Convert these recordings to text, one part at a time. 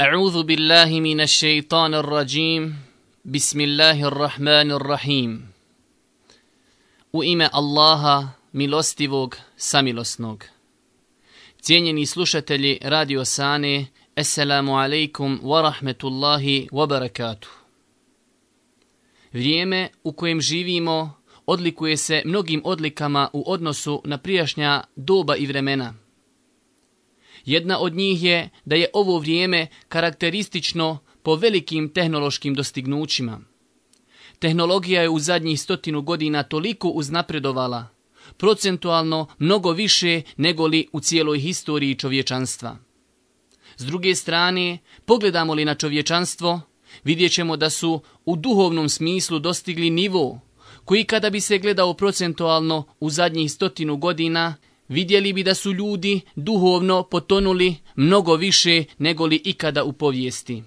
أعوذ بالله من rajim الرجيم بسم U ime Allaha, milostivog, samilosnog. Cijenjeni slušatelji Radio Sane, Esselamu alaikum wa rahmetullahi wa barakatuh. Vrijeme u kojem živimo odlikuje se mnogim odlikama u odnosu na prijašnja doba i vremena – jedna od njih je da je ovo vrijeme karakteristično po velikim tehnološkim dostignućima. Tehnologija je u zadnjih stotinu godina toliko uznapredovala, procentualno mnogo više nego li u cijeloj historiji čovječanstva. S druge strane, pogledamo li na čovječanstvo, vidjet ćemo da su u duhovnom smislu dostigli nivo koji kada bi se gledao procentualno u zadnjih stotinu godina vidjeli bi da su ljudi duhovno potonuli mnogo više nego li ikada u povijesti.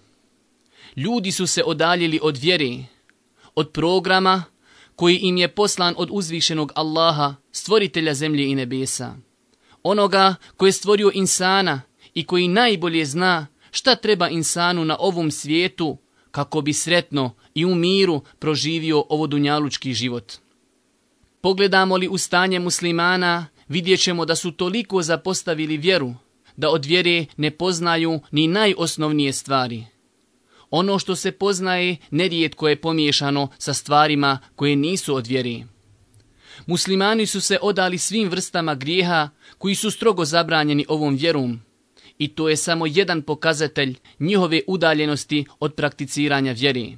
Ljudi su se odaljili od vjeri, od programa koji im je poslan od uzvišenog Allaha, stvoritelja zemlje i nebesa. Onoga koji je stvorio insana i koji najbolje zna šta treba insanu na ovom svijetu kako bi sretno i u miru proživio ovo dunjalučki život. Pogledamo li u stanje muslimana vidjet ćemo da su toliko zapostavili vjeru, da od vjere ne poznaju ni najosnovnije stvari. Ono što se poznaje nerijetko je pomiješano sa stvarima koje nisu od vjere. Muslimani su se odali svim vrstama grijeha koji su strogo zabranjeni ovom vjerom i to je samo jedan pokazatelj njihove udaljenosti od prakticiranja vjeri.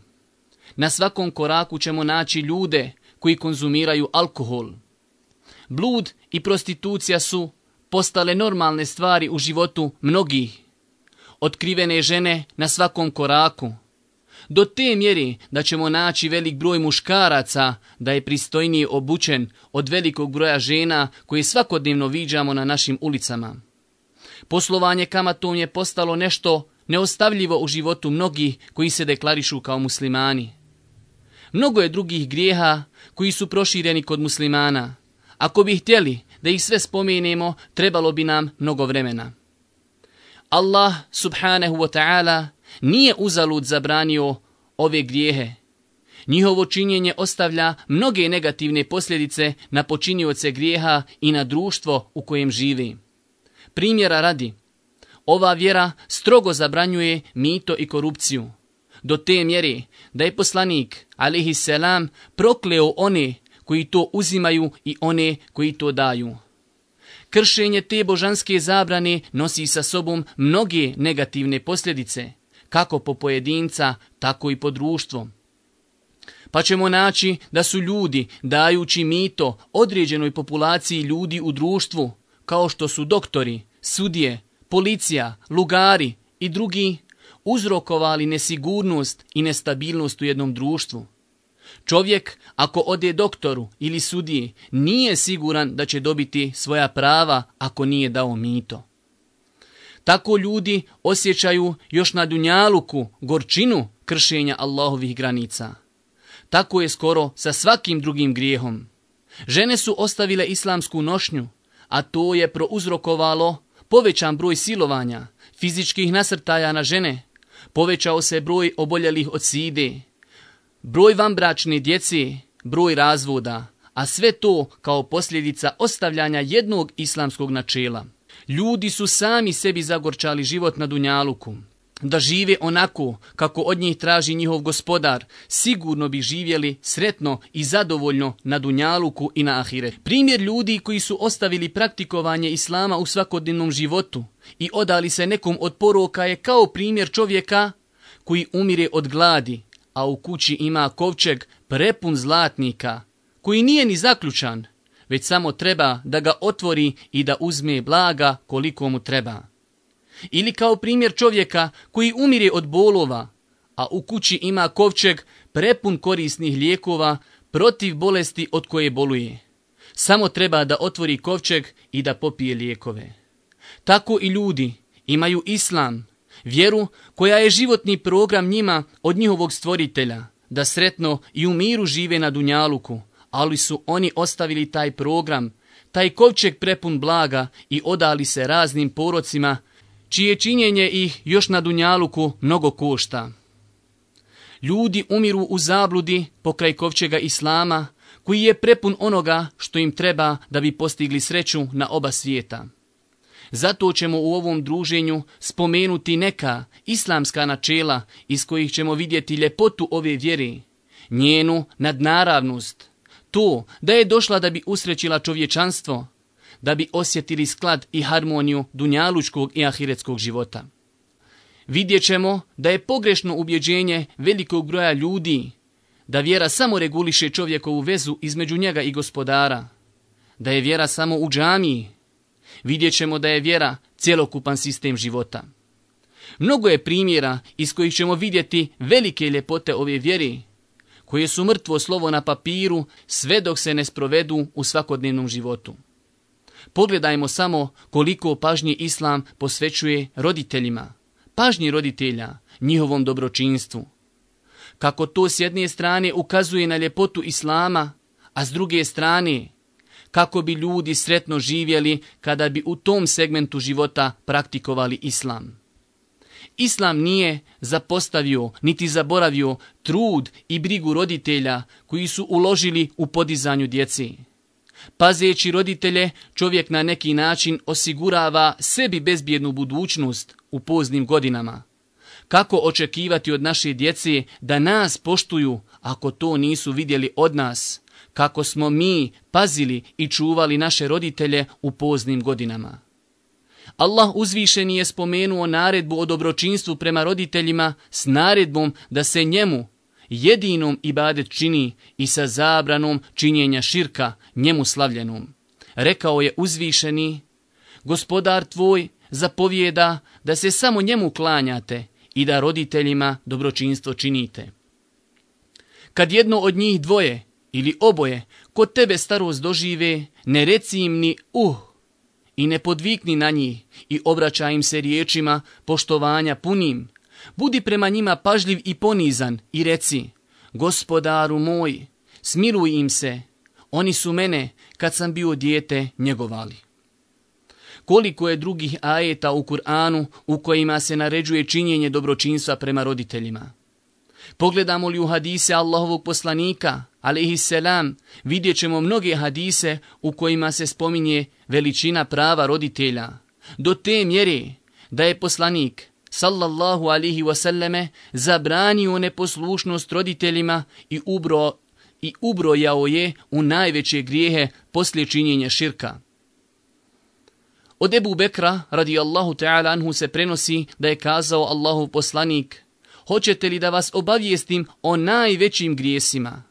Na svakom koraku ćemo naći ljude koji konzumiraju alkohol – Blud i prostitucija su postale normalne stvari u životu mnogih. Otkrivene žene na svakom koraku. Do te mjeri da ćemo naći velik broj muškaraca da je pristojnije obučen od velikog broja žena koje svakodnevno viđamo na našim ulicama. Poslovanje kamatom je postalo nešto neostavljivo u životu mnogih koji se deklarišu kao muslimani. Mnogo je drugih grijeha koji su prošireni kod muslimana. Ako bi htjeli da ih sve spomenemo, trebalo bi nam mnogo vremena. Allah subhanahu wa ta'ala nije uzalud zabranio ove grijehe. Njihovo činjenje ostavlja mnoge negativne posljedice na počinioce grijeha i na društvo u kojem živi. Primjera radi, ova vjera strogo zabranjuje mito i korupciju. Do te mjere da je poslanik, alihi selam, prokleo one koji to uzimaju i one koji to daju. Kršenje te božanske zabrane nosi sa sobom mnoge negativne posljedice, kako po pojedinca, tako i po društvo Pa ćemo naći da su ljudi dajući mito određenoj populaciji ljudi u društvu, kao što su doktori, sudije, policija, lugari i drugi, uzrokovali nesigurnost i nestabilnost u jednom društvu. Čovjek ako ode doktoru ili sudiji nije siguran da će dobiti svoja prava ako nije dao mito. Tako ljudi osjećaju još na dunjaluku gorčinu kršenja Allahovih granica. Tako je skoro sa svakim drugim grijehom. Žene su ostavile islamsku nošnju, a to je prouzrokovalo povećan broj silovanja, fizičkih nasrtaja na žene, povećao se broj oboljelih od side, broj vanbračnih djeci, broj razvoda, a sve to kao posljedica ostavljanja jednog islamskog načela. Ljudi su sami sebi zagorčali život na Dunjaluku. Da žive onako kako od njih traži njihov gospodar, sigurno bi živjeli sretno i zadovoljno na Dunjaluku i na Ahire. Primjer ljudi koji su ostavili praktikovanje Islama u svakodnevnom životu i odali se nekom od poroka je kao primjer čovjeka koji umire od gladi, a u kući ima kovčeg prepun zlatnika, koji nije ni zaključan, već samo treba da ga otvori i da uzme blaga koliko mu treba. Ili kao primjer čovjeka koji umire od bolova, a u kući ima kovčeg prepun korisnih lijekova protiv bolesti od koje boluje. Samo treba da otvori kovčeg i da popije lijekove. Tako i ljudi imaju islam, vjeru koja je životni program njima od njihovog stvoritelja, da sretno i u miru žive na Dunjaluku, ali su oni ostavili taj program, taj kovčeg prepun blaga i odali se raznim porocima, čije činjenje ih još na Dunjaluku mnogo košta. Ljudi umiru u zabludi pokraj kovčega Islama, koji je prepun onoga što im treba da bi postigli sreću na oba svijeta. Zato ćemo u ovom druženju spomenuti neka islamska načela iz kojih ćemo vidjeti ljepotu ove vjere, njenu nadnaravnost, to da je došla da bi usrećila čovječanstvo, da bi osjetili sklad i harmoniju dunjalučkog i ahiretskog života. Vidjet ćemo da je pogrešno ubjeđenje velikog broja ljudi, da vjera samo reguliše čovjekovu vezu između njega i gospodara, da je vjera samo u džamiji, vidjet ćemo da je vjera cjelokupan sistem života. Mnogo je primjera iz kojih ćemo vidjeti velike ljepote ove vjeri, koje su mrtvo slovo na papiru sve dok se ne sprovedu u svakodnevnom životu. Pogledajmo samo koliko pažnji islam posvećuje roditeljima, pažnji roditelja, njihovom dobročinstvu. Kako to s jedne strane ukazuje na ljepotu islama, a s druge strane kako bi ljudi sretno živjeli kada bi u tom segmentu života praktikovali islam. Islam nije zapostavio niti zaboravio trud i brigu roditelja koji su uložili u podizanju djeci. Pazeći roditelje, čovjek na neki način osigurava sebi bezbjednu budućnost u poznim godinama. Kako očekivati od naše djece da nas poštuju ako to nisu vidjeli od nas, kako smo mi pazili i čuvali naše roditelje u poznim godinama. Allah uzvišeni je spomenuo naredbu o dobročinstvu prema roditeljima s naredbom da se njemu jedinom ibadet čini i sa zabranom činjenja širka njemu slavljenom. Rekao je uzvišeni, gospodar tvoj zapovjeda da se samo njemu klanjate i da roditeljima dobročinstvo činite. Kad jedno od njih dvoje ili oboje, kod tebe starost dožive, ne reci im ni uh i ne podvikni na njih i obraćaj im se riječima poštovanja punim. Budi prema njima pažljiv i ponizan i reci, gospodaru moj, smiruj im se, oni su mene, kad sam bio dijete, njegovali. Koliko je drugih ajeta u Kur'anu u kojima se naređuje činjenje dobročinstva prema roditeljima? Pogledamo li u hadise Allahovog poslanika, alaihisselam, vidjet ćemo mnoge hadise u kojima se spominje veličina prava roditelja. Do te mjere da je poslanik, sallallahu alaihi wasallame, zabranio neposlušnost roditeljima i, ubro, i ubrojao je u najveće grijehe poslije činjenja širka. Od Ebu Bekra, radi ta'ala anhu, se prenosi da je kazao Allahu poslanik, hoćete li da vas obavijestim o najvećim grijesima?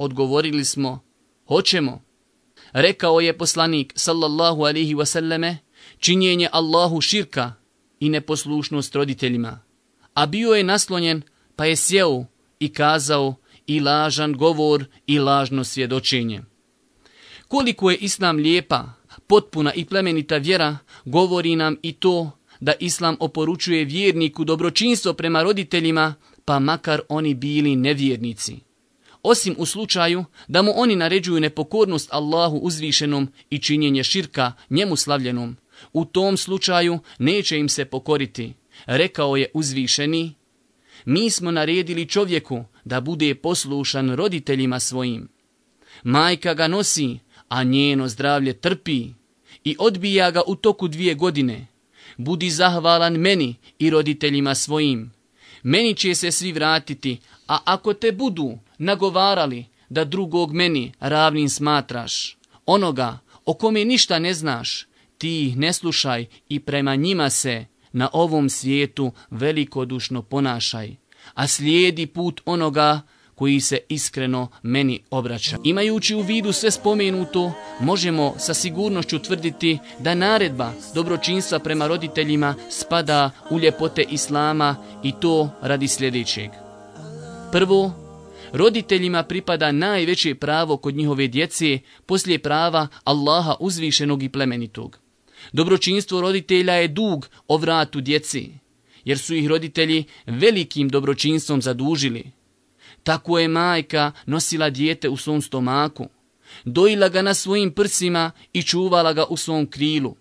Odgovorili smo, hoćemo. Rekao je poslanik sallallahu alihi wasallame, činjenje Allahu širka i neposlušnost roditeljima. A bio je naslonjen, pa je sjeo i kazao i lažan govor i lažno svjedočenje. Koliko je Islam lijepa, potpuna i plemenita vjera, govori nam i to da Islam oporučuje vjerniku dobročinstvo prema roditeljima, pa makar oni bili nevjernici osim u slučaju da mu oni naređuju nepokornost Allahu uzvišenom i činjenje širka njemu slavljenom. U tom slučaju neće im se pokoriti. Rekao je uzvišeni, mi smo naredili čovjeku da bude poslušan roditeljima svojim. Majka ga nosi, a njeno zdravlje trpi i odbija ga u toku dvije godine. Budi zahvalan meni i roditeljima svojim. Meni će se svi vratiti, a ako te budu, nagovarali da drugog meni ravnim smatraš. Onoga o kome ništa ne znaš, ti ih ne slušaj i prema njima se na ovom svijetu velikodušno ponašaj, a slijedi put onoga koji se iskreno meni obraća. Imajući u vidu sve spomenuto, možemo sa sigurnošću tvrditi da naredba dobročinstva prema roditeljima spada u ljepote Islama i to radi sljedećeg. Prvo, Roditeljima pripada najveće pravo kod njihove djece poslije prava Allaha uzvišenog i plemenitog. Dobročinstvo roditelja je dug o vratu djeci, jer su ih roditelji velikim dobročinstvom zadužili. Tako je majka nosila dijete u svom stomaku, dojila ga na svojim prsima i čuvala ga u svom krilu,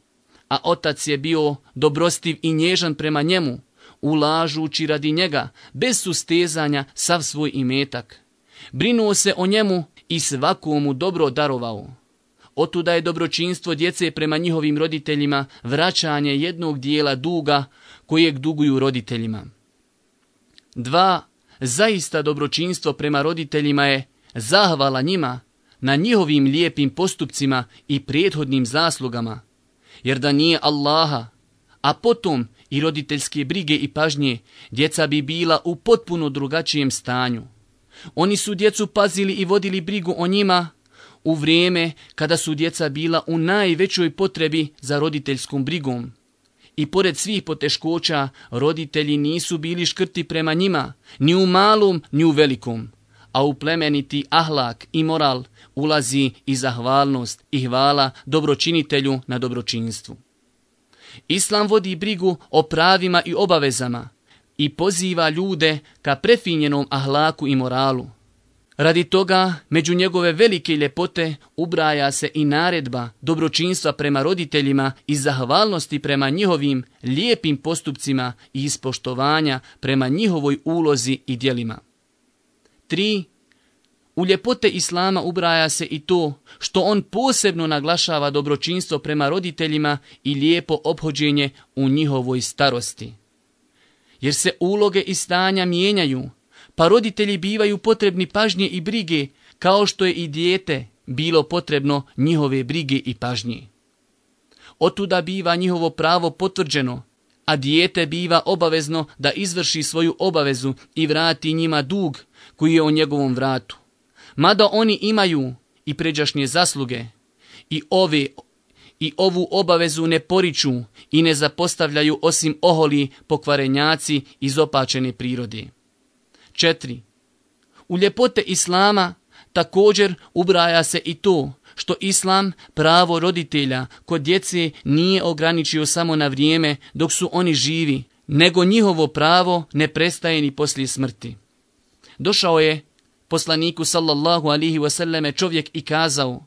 a otac je bio dobrostiv i nježan prema njemu, ulažući radi njega, bez sustezanja, sav svoj imetak. Brinuo se o njemu i svakomu dobro darovao. Otuda je dobročinstvo djece prema njihovim roditeljima vraćanje jednog dijela duga kojeg duguju roditeljima. Dva, Zaista dobročinstvo prema roditeljima je zahvala njima na njihovim lijepim postupcima i prethodnim zaslugama. Jer da nije Allaha, a potom i roditeljske brige i pažnje, djeca bi bila u potpuno drugačijem stanju. Oni su djecu pazili i vodili brigu o njima u vrijeme kada su djeca bila u najvećoj potrebi za roditeljskom brigom. I pored svih poteškoća, roditelji nisu bili škrti prema njima, ni u malom, ni u velikom. A u plemeniti ahlak i moral ulazi i zahvalnost i hvala dobročinitelju na dobročinstvu. Islam vodi brigu o pravima i obavezama i poziva ljude ka prefinjenom ahlaku i moralu. Radi toga, među njegove velike ljepote ubraja se i naredba dobročinstva prema roditeljima i zahvalnosti prema njihovim lijepim postupcima i ispoštovanja prema njihovoj ulozi i dijelima. U ljepote Islama ubraja se i to što on posebno naglašava dobročinstvo prema roditeljima i lijepo obhođenje u njihovoj starosti. Jer se uloge i stanja mijenjaju, pa roditelji bivaju potrebni pažnje i brige, kao što je i dijete bilo potrebno njihove brige i pažnje. Otuda biva njihovo pravo potvrđeno, a dijete biva obavezno da izvrši svoju obavezu i vrati njima dug koji je u njegovom vratu. Mada oni imaju i pređašnje zasluge i ove i ovu obavezu ne poriču i ne zapostavljaju osim oholi pokvarenjaci iz opačene prirode. 4. U ljepote Islama također ubraja se i to što Islam pravo roditelja kod djece nije ograničio samo na vrijeme dok su oni živi, nego njihovo pravo ne prestaje ni poslije smrti. Došao je poslaniku sallallahu alihi wasallame čovjek i kazao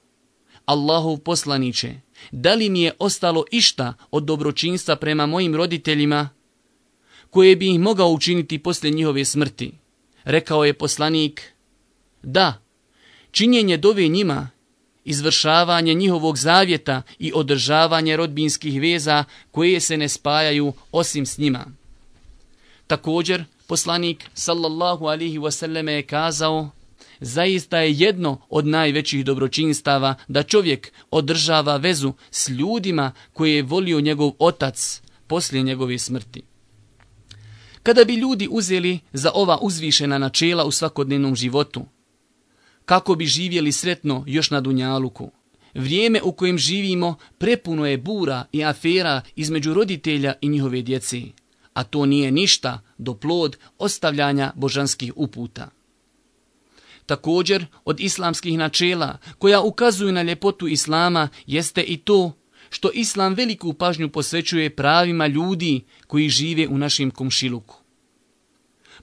Allahov poslaniće, da li mi je ostalo išta od dobročinstva prema mojim roditeljima koje bi ih mogao učiniti poslije njihove smrti? Rekao je poslanik, da, činjenje dove njima, izvršavanje njihovog zavjeta i održavanje rodbinskih veza koje se ne spajaju osim s njima. Također, Poslanik sallallahu alihi wasallam je kazao Zaista je jedno od najvećih dobročinstava da čovjek održava vezu s ljudima koje je volio njegov otac poslije njegove smrti. Kada bi ljudi uzeli za ova uzvišena načela u svakodnevnom životu, kako bi živjeli sretno još na Dunjaluku, vrijeme u kojem živimo prepuno je bura i afera između roditelja i njihove djeci. A to nije ništa do plod ostavljanja božanskih uputa. Također, od islamskih načela koja ukazuju na ljepotu islama jeste i to što islam veliku pažnju posvećuje pravima ljudi koji žive u našem komšiluku.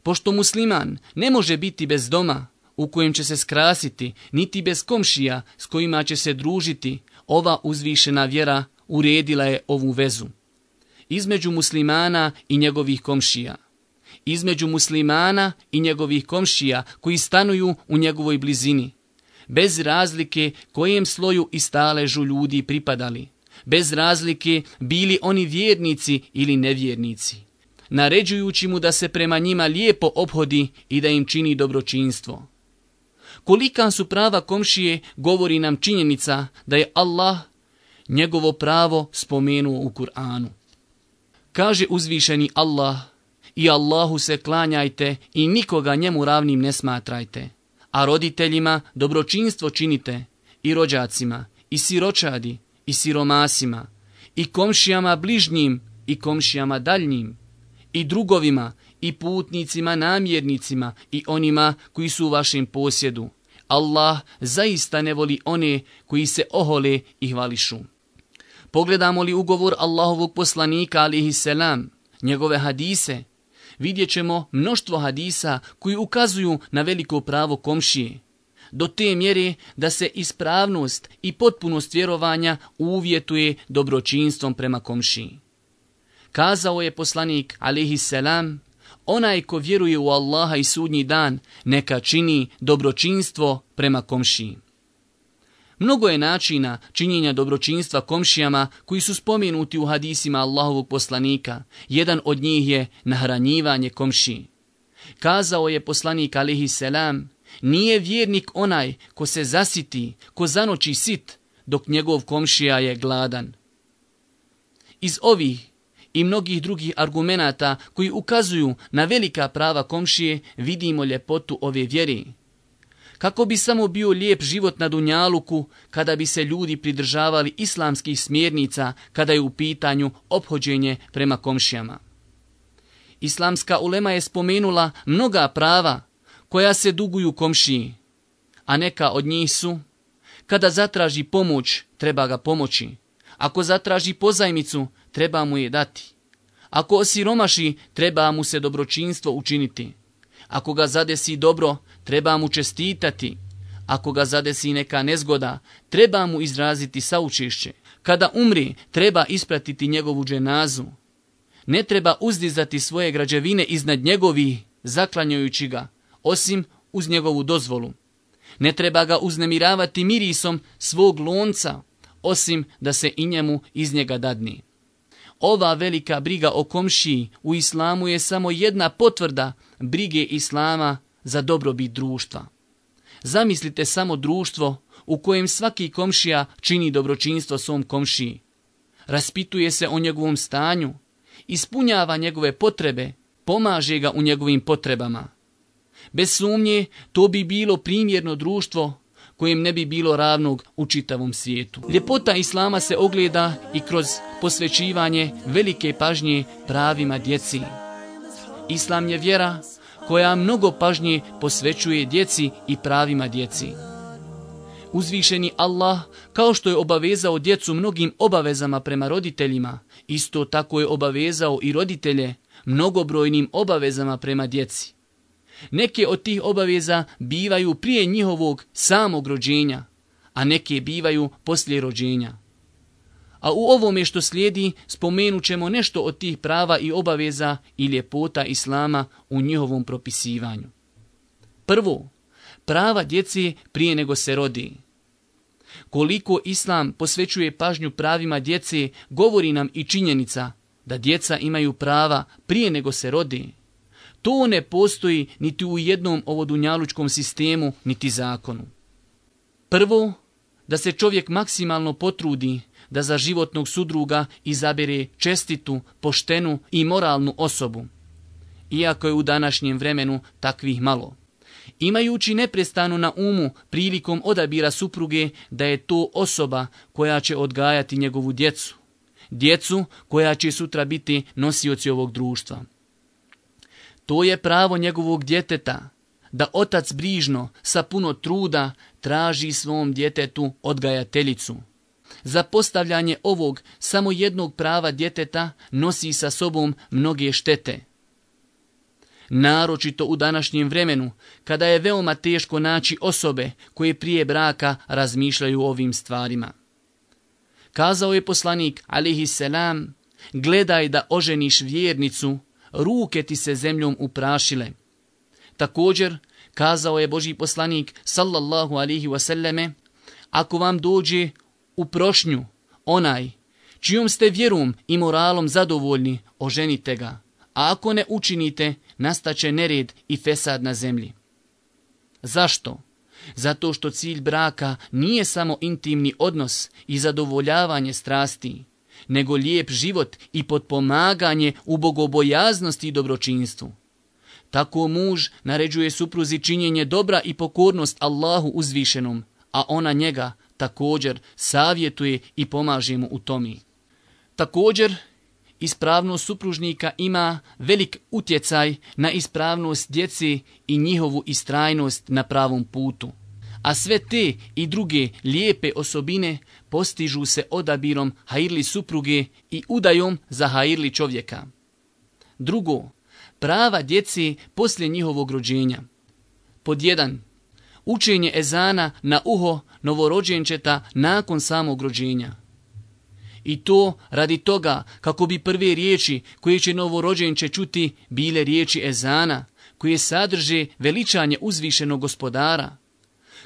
Pošto musliman ne može biti bez doma u kojem će se skrasiti, niti bez komšija s kojima će se družiti, ova uzvišena vjera uredila je ovu vezu između muslimana i njegovih komšija između muslimana i njegovih komšija koji stanuju u njegovoj blizini, bez razlike kojem sloju i staležu ljudi pripadali, bez razlike bili oni vjernici ili nevjernici, naređujući mu da se prema njima lijepo obhodi i da im čini dobročinstvo. Kolika su prava komšije govori nam činjenica da je Allah njegovo pravo spomenuo u Kur'anu. Kaže uzvišeni Allah – i Allahu se klanjajte i nikoga njemu ravnim ne smatrajte. A roditeljima dobročinstvo činite i rođacima i siročadi i siromasima i komšijama bližnjim i komšijama daljnjim i drugovima i putnicima namjernicima i onima koji su u vašem posjedu. Allah zaista ne voli one koji se ohole i hvališu. Pogledamo li ugovor Allahovog poslanika alihi njegove hadise, vidjet ćemo mnoštvo hadisa koji ukazuju na veliko pravo komšije. Do te mjere da se ispravnost i potpunost vjerovanja uvjetuje dobročinstvom prema komšiji. Kazao je poslanik alihi selam, onaj ko vjeruje u Allaha i sudnji dan, neka čini dobročinstvo prema komšiji. Mnogo je načina činjenja dobročinstva komšijama koji su spomenuti u hadisima Allahovog poslanika. Jedan od njih je nahranjivanje komši. Kazao je poslanik alihi selam, nije vjernik onaj ko se zasiti, ko zanoći sit, dok njegov komšija je gladan. Iz ovih i mnogih drugih argumenata koji ukazuju na velika prava komšije vidimo ljepotu ove vjeri kako bi samo bio lijep život na Dunjaluku kada bi se ljudi pridržavali islamskih smjernica kada je u pitanju obhođenje prema komšijama. Islamska ulema je spomenula mnoga prava koja se duguju komšiji, a neka od njih su kada zatraži pomoć, treba ga pomoći. Ako zatraži pozajmicu, treba mu je dati. Ako osiromaši, treba mu se dobročinstvo učiniti. Ako ga zadesi dobro, treba mu čestitati. Ako ga zadesi neka nezgoda, treba mu izraziti saučišće. Kada umri, treba ispratiti njegovu dženazu. Ne treba uzdizati svoje građevine iznad njegovih, zaklanjujući ga, osim uz njegovu dozvolu. Ne treba ga uznemiravati mirisom svog lonca, osim da se i njemu iz njega dadni. Ova velika briga o komšiji u islamu je samo jedna potvrda brige Islama za dobrobit društva. Zamislite samo društvo u kojem svaki komšija čini dobročinstvo svom komšiji. Raspituje se o njegovom stanju, ispunjava njegove potrebe, pomaže ga u njegovim potrebama. Bez sumnje, to bi bilo primjerno društvo kojem ne bi bilo ravnog u čitavom svijetu. Ljepota Islama se ogleda i kroz posvećivanje velike pažnje pravima djeci. Islam je vjera koja mnogo pažnje posvećuje djeci i pravima djeci. Uzvišeni Allah, kao što je obavezao djecu mnogim obavezama prema roditeljima, isto tako je obavezao i roditelje mnogobrojnim obavezama prema djeci. Neke od tih obaveza bivaju prije njihovog samog rođenja, a neke bivaju poslije rođenja. A u ovome što slijedi spomenut ćemo nešto od tih prava i obaveza i ljepota Islama u njihovom propisivanju. Prvo, prava djece prije nego se rodi. Koliko Islam posvećuje pažnju pravima djece, govori nam i činjenica da djeca imaju prava prije nego se rodi. To ne postoji niti u jednom ovodunjalučkom sistemu, niti zakonu. Prvo, da se čovjek maksimalno potrudi da za životnog sudruga izabere čestitu, poštenu i moralnu osobu, iako je u današnjem vremenu takvih malo. Imajući neprestano na umu prilikom odabira supruge da je to osoba koja će odgajati njegovu djecu, djecu koja će sutra biti nosioci ovog društva. To je pravo njegovog djeteta, da otac brižno, sa puno truda, traži svom djetetu odgajateljicu. Za postavljanje ovog samo jednog prava djeteta nosi sa sobom mnoge štete. Naročito u današnjem vremenu, kada je veoma teško naći osobe koje prije braka razmišljaju o ovim stvarima. Kazao je poslanik, alihi selam, gledaj da oženiš vjernicu, ruke ti se zemljom uprašile. Također, kazao je Boži poslanik, sallallahu alihi wasallame, ako vam dođe u prošnju onaj čijom ste vjerom i moralom zadovoljni, oženite ga. A ako ne učinite, nastaće nered i fesad na zemlji. Zašto? Zato što cilj braka nije samo intimni odnos i zadovoljavanje strasti, nego lijep život i potpomaganje u bogobojaznosti i dobročinstvu. Tako muž naređuje supruzi činjenje dobra i pokornost Allahu uzvišenom, a ona njega također savjetuje i pomaže mu u tomi. Također, ispravnost supružnika ima velik utjecaj na ispravnost djeci i njihovu istrajnost na pravom putu. A sve te i druge lijepe osobine postižu se odabirom hajirli supruge i udajom za hajirli čovjeka. Drugo, prava djeci poslije njihovog rođenja. Pod jedan, učenje ezana na uho novorođenčeta nakon samog rođenja. I to radi toga kako bi prve riječi koje će novorođenče čuti bile riječi ezana, koje sadrže veličanje uzvišenog gospodara.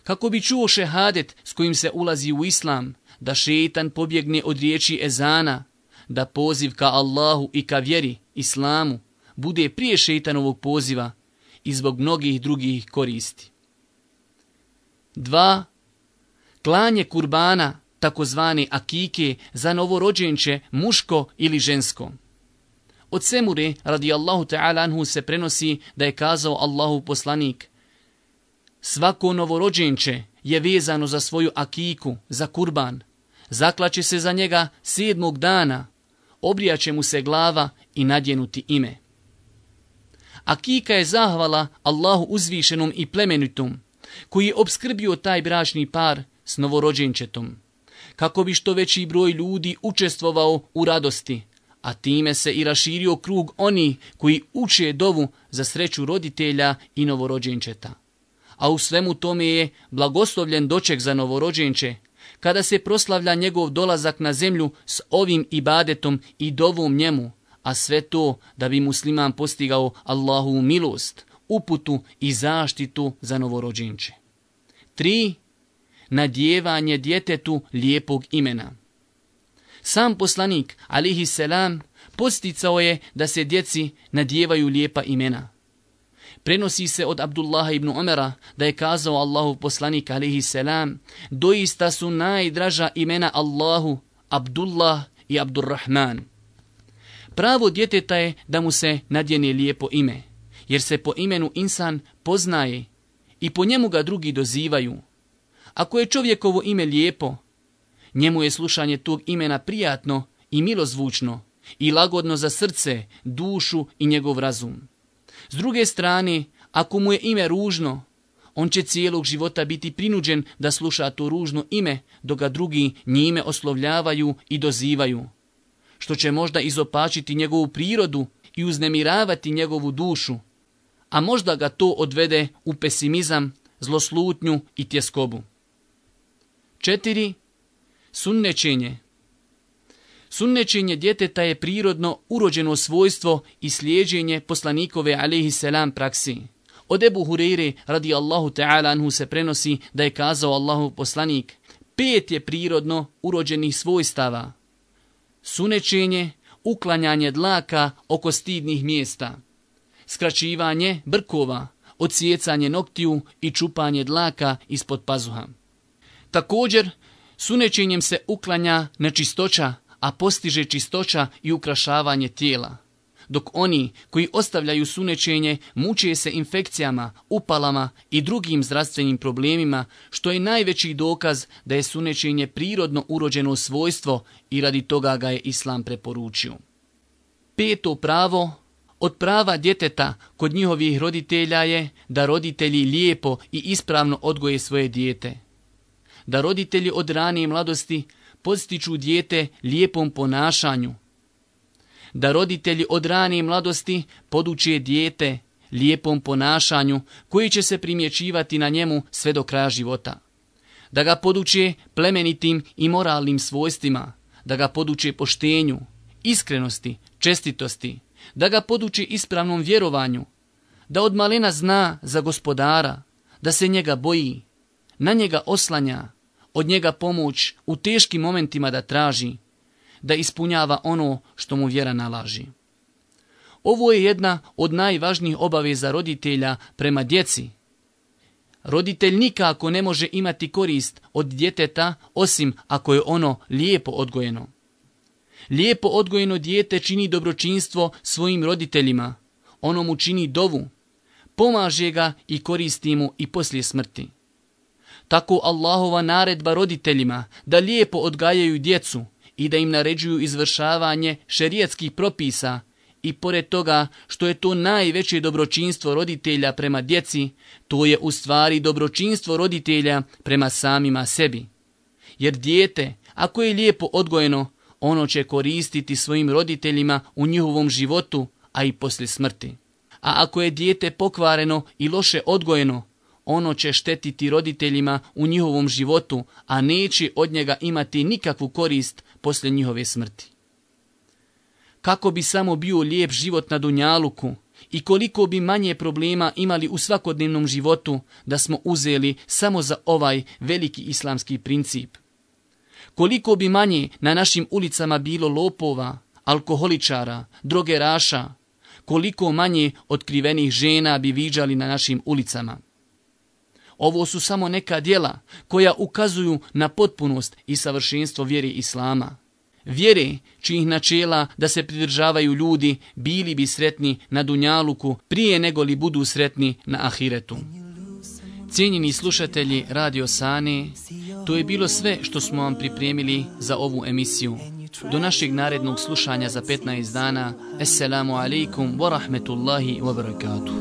Kako bi čuo šehadet s kojim se ulazi u islam, da šetan pobjegne od riječi ezana, da poziv ka Allahu i ka vjeri, islamu, bude prije šetanovog poziva i zbog mnogih drugih koristi. Dva, klanje kurbana, takozvani akike, za novorođenče, muško ili žensko. Od Semure radijallahu ta'ala anhu se prenosi da je kazao Allahu poslanik Svako novorođenče je vezano za svoju akiku, za kurban. Zaklaće se za njega sedmog dana, obrijaće mu se glava i nadjenuti ime. Akika je zahvala Allahu uzvišenom i plemenitom, koji je obskrbio taj bračni par s novorođenčetom, kako bi što veći broj ljudi učestvovao u radosti, a time se i raširio krug oni koji uče dovu za sreću roditelja i novorođenčeta. A u svemu tome je blagoslovljen doček za novorođenče, kada se proslavlja njegov dolazak na zemlju s ovim ibadetom i dovom njemu, a sve to da bi musliman postigao Allahu milost, uputu i zaštitu za novorođenče. 3. Nadjevanje djetetu lijepog imena. Sam poslanik, alihi selam, posticao je da se djeci nadjevaju lijepa imena. Prenosi se od Abdullaha ibn Omera da je kazao Allahu poslanik alihi selam, doista su najdraža imena Allahu, Abdullah i Abdurrahman. Pravo djeteta je da mu se nadjene lijepo ime jer se po imenu insan poznaje i po njemu ga drugi dozivaju. Ako je čovjekovo ime lijepo, njemu je slušanje tog imena prijatno i milozvučno i lagodno za srce, dušu i njegov razum. S druge strane, ako mu je ime ružno, on će cijelog života biti prinuđen da sluša to ružno ime, dok ga drugi njime oslovljavaju i dozivaju, što će možda izopačiti njegovu prirodu i uznemiravati njegovu dušu, a možda ga to odvede u pesimizam, zloslutnju i tjeskobu. 4. sunnečenje. Sunnećenje djeteta je prirodno urođeno svojstvo i slijeđenje poslanikove alaihi selam praksi. Od Ebu Hureyre radi Allahu ta'ala anhu se prenosi da je kazao Allahu poslanik pet je prirodno urođenih svojstava. Sunnečenje uklanjanje dlaka oko stidnih mjesta skraćivanje brkova, odsjecanje noktiju i čupanje dlaka ispod pazuha. Također, sunećenjem se uklanja nečistoća, a postiže čistoća i ukrašavanje tijela. Dok oni koji ostavljaju sunećenje muče se infekcijama, upalama i drugim zdravstvenim problemima, što je najveći dokaz da je sunećenje prirodno urođeno svojstvo i radi toga ga je Islam preporučio. Peto pravo od prava djeteta kod njihovih roditelja je da roditelji lijepo i ispravno odgoje svoje dijete. Da roditelji od ranije mladosti postiču dijete lijepom ponašanju. Da roditelji od ranije mladosti poduče dijete lijepom ponašanju koji će se primjećivati na njemu sve do kraja života. Da ga poduče plemenitim i moralnim svojstvima, da ga poduče poštenju, iskrenosti, čestitosti, da ga poduči ispravnom vjerovanju, da od malena zna za gospodara, da se njega boji, na njega oslanja, od njega pomoć u teškim momentima da traži, da ispunjava ono što mu vjera nalaži. Ovo je jedna od najvažnijih obaveza roditelja prema djeci. Roditelj nikako ne može imati korist od djeteta osim ako je ono lijepo odgojeno. Lijepo odgojeno dijete čini dobročinstvo svojim roditeljima. Ono mu čini dovu. Pomaže ga i koristi mu i poslije smrti. Tako Allahova naredba roditeljima da lijepo odgajaju djecu i da im naređuju izvršavanje šerijetskih propisa i pored toga što je to najveće dobročinstvo roditelja prema djeci, to je u stvari dobročinstvo roditelja prema samima sebi. Jer dijete, ako je lijepo odgojeno, ono će koristiti svojim roditeljima u njihovom životu, a i poslije smrti. A ako je dijete pokvareno i loše odgojeno, ono će štetiti roditeljima u njihovom životu, a neće od njega imati nikakvu korist poslije njihove smrti. Kako bi samo bio lijep život na Dunjaluku i koliko bi manje problema imali u svakodnevnom životu da smo uzeli samo za ovaj veliki islamski princip. Koliko bi manje na našim ulicama bilo lopova, alkoholičara, drogeraša, koliko manje otkrivenih žena bi viđali na našim ulicama. Ovo su samo neka dijela koja ukazuju na potpunost i savršenstvo vjere Islama. Vjere čijih načela da se pridržavaju ljudi bili bi sretni na Dunjaluku prije nego li budu sretni na Ahiretu. Cijenjeni slušatelji Radio Sani, to je bilo sve što smo vam pripremili za ovu emisiju. Do našeg narednog slušanja za 15 dana. Esselamu alaikum wa rahmetullahi wa barakatuh.